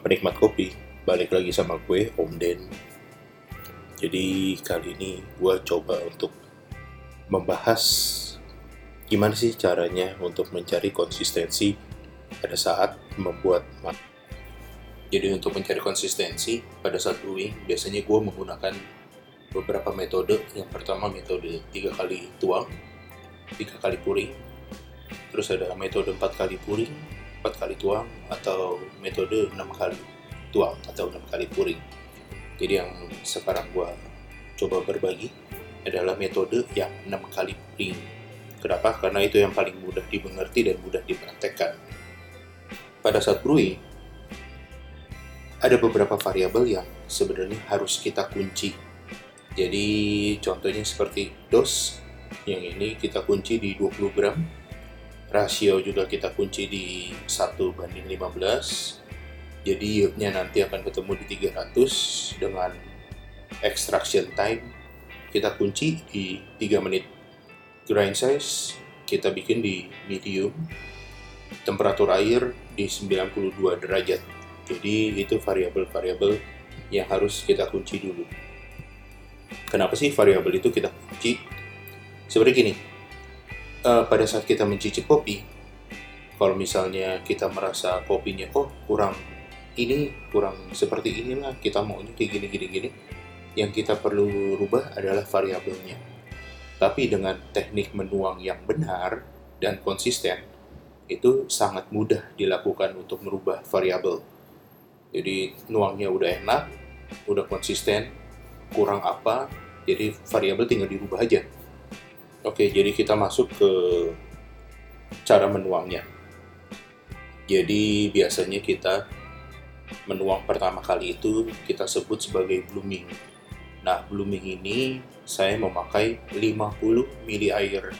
penikmat kopi, balik lagi sama gue, Om Den. Jadi kali ini gue coba untuk membahas gimana sih caranya untuk mencari konsistensi pada saat membuat mat- Jadi untuk mencari konsistensi pada saat brewing, biasanya gue menggunakan beberapa metode. Yang pertama metode tiga kali tuang, tiga kali puring, terus ada metode empat kali puring, empat kali tuang, atau metode enam kali tuang atau enam kali puring. Jadi yang sekarang gua coba berbagi adalah metode yang enam kali puring. Kenapa? Karena itu yang paling mudah dimengerti dan mudah dipraktekkan. Pada saat brewing, ada beberapa variabel yang sebenarnya harus kita kunci. Jadi contohnya seperti dos, yang ini kita kunci di 20 gram, rasio juga kita kunci di 1 banding 15 jadi yieldnya nanti akan ketemu di 300 dengan extraction time. Kita kunci di 3 menit grind size. Kita bikin di medium. Temperatur air di 92 derajat. Jadi itu variabel-variabel yang harus kita kunci dulu. Kenapa sih variabel itu kita kunci? Seperti gini uh, pada saat kita mencicip kopi, kalau misalnya kita merasa kopinya oh kurang ini kurang seperti inilah kita maunya kayak gini gini gini, yang kita perlu rubah adalah variabelnya. Tapi dengan teknik menuang yang benar dan konsisten, itu sangat mudah dilakukan untuk merubah variabel. Jadi nuangnya udah enak, udah konsisten, kurang apa, jadi variabel tinggal dirubah aja Oke, jadi kita masuk ke cara menuangnya. Jadi biasanya kita menuang pertama kali itu kita sebut sebagai blooming. Nah, blooming ini saya memakai 50 ml air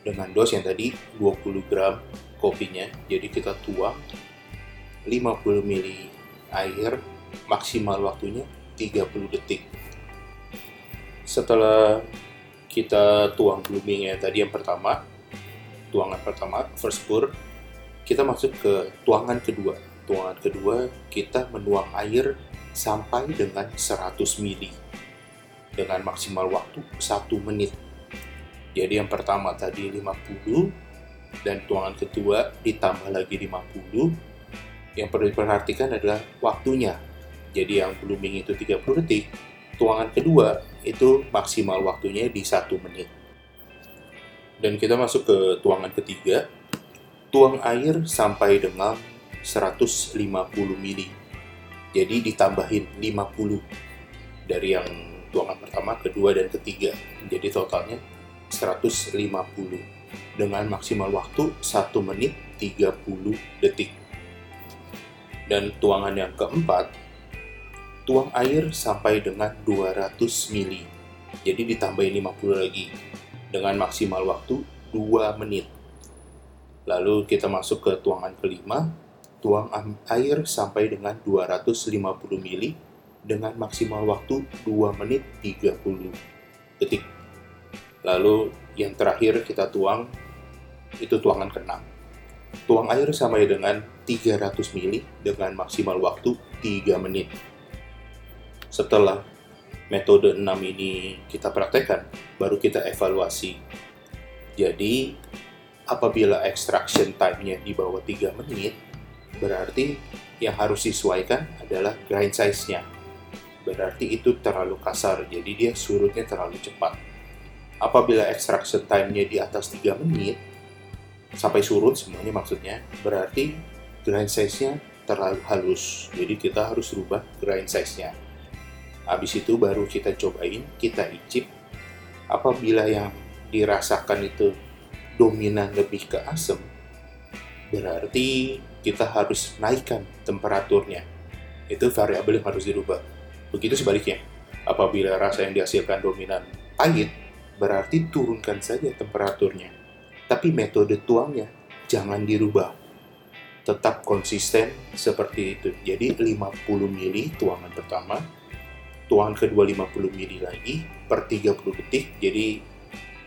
dengan dos yang tadi 20 gram kopinya. Jadi kita tuang 50 ml air maksimal waktunya 30 detik. Setelah kita tuang bloomingnya tadi yang pertama tuangan pertama first pour kita masuk ke tuangan kedua. Tuangan kedua kita menuang air sampai dengan 100 ml dengan maksimal waktu 1 menit. Jadi yang pertama tadi 50 dan tuangan kedua ditambah lagi 50 yang perlu diperhatikan adalah waktunya. Jadi yang blooming itu 30 detik tuangan kedua itu maksimal waktunya di satu menit. Dan kita masuk ke tuangan ketiga, tuang air sampai dengan 150 ml. Jadi ditambahin 50 dari yang tuangan pertama, kedua, dan ketiga. Jadi totalnya 150 dengan maksimal waktu 1 menit 30 detik. Dan tuangan yang keempat, tuang air sampai dengan 200 ml. Jadi ditambahin 50 lagi dengan maksimal waktu 2 menit. Lalu kita masuk ke tuangan kelima, tuang air sampai dengan 250 ml dengan maksimal waktu 2 menit 30 detik. Lalu yang terakhir kita tuang itu tuangan keenam. Tuang air sampai dengan 300 ml dengan maksimal waktu 3 menit setelah metode 6 ini kita praktekkan, baru kita evaluasi. Jadi, apabila extraction time-nya di bawah 3 menit, berarti yang harus disesuaikan adalah grind size-nya. Berarti itu terlalu kasar, jadi dia surutnya terlalu cepat. Apabila extraction time-nya di atas 3 menit, sampai surut semuanya maksudnya, berarti grind size-nya terlalu halus. Jadi kita harus rubah grind size-nya Habis itu baru kita cobain, kita icip. Apabila yang dirasakan itu dominan lebih ke asam, berarti kita harus naikkan temperaturnya. Itu variabel yang harus dirubah. Begitu sebaliknya, apabila rasa yang dihasilkan dominan pahit, berarti turunkan saja temperaturnya. Tapi metode tuangnya jangan dirubah. Tetap konsisten seperti itu. Jadi 50 ml tuangan pertama, tuangan kedua 50 ml lagi per 30 detik jadi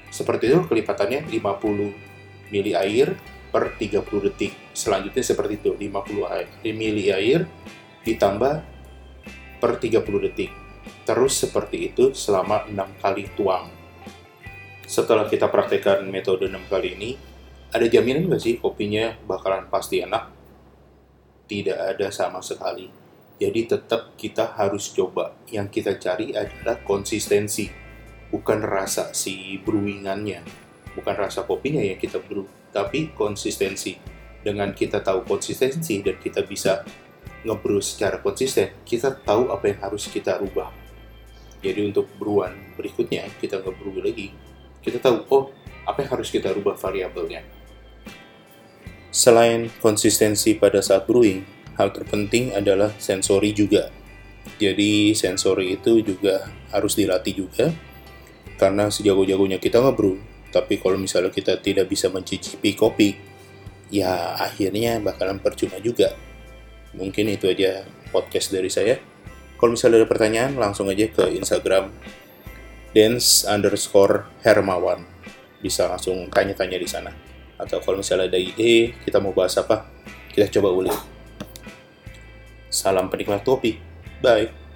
seperti itu kelipatannya 50 ml air per 30 detik selanjutnya seperti itu 50 ml air ditambah per 30 detik. Terus seperti itu selama 6 kali tuang. Setelah kita praktekkan metode 6 kali ini, ada jaminan nggak sih kopinya bakalan pasti enak? Tidak ada sama sekali. Jadi tetap kita harus coba. Yang kita cari adalah konsistensi, bukan rasa si brewingannya, bukan rasa kopinya yang kita brew, tapi konsistensi. Dengan kita tahu konsistensi dan kita bisa ngebrew secara konsisten, kita tahu apa yang harus kita rubah. Jadi untuk brewan berikutnya, kita ngebrew lagi, kita tahu, oh, apa yang harus kita rubah variabelnya. Selain konsistensi pada saat brewing, hal terpenting adalah sensori juga. Jadi sensori itu juga harus dilatih juga, karena sejago-jagonya kita ngebrew, tapi kalau misalnya kita tidak bisa mencicipi kopi, ya akhirnya bakalan percuma juga. Mungkin itu aja podcast dari saya. Kalau misalnya ada pertanyaan, langsung aja ke Instagram dance underscore hermawan. Bisa langsung tanya-tanya di sana. Atau kalau misalnya ada ide, kita mau bahas apa, kita coba ulik. Salam penikmat kopi. Bye.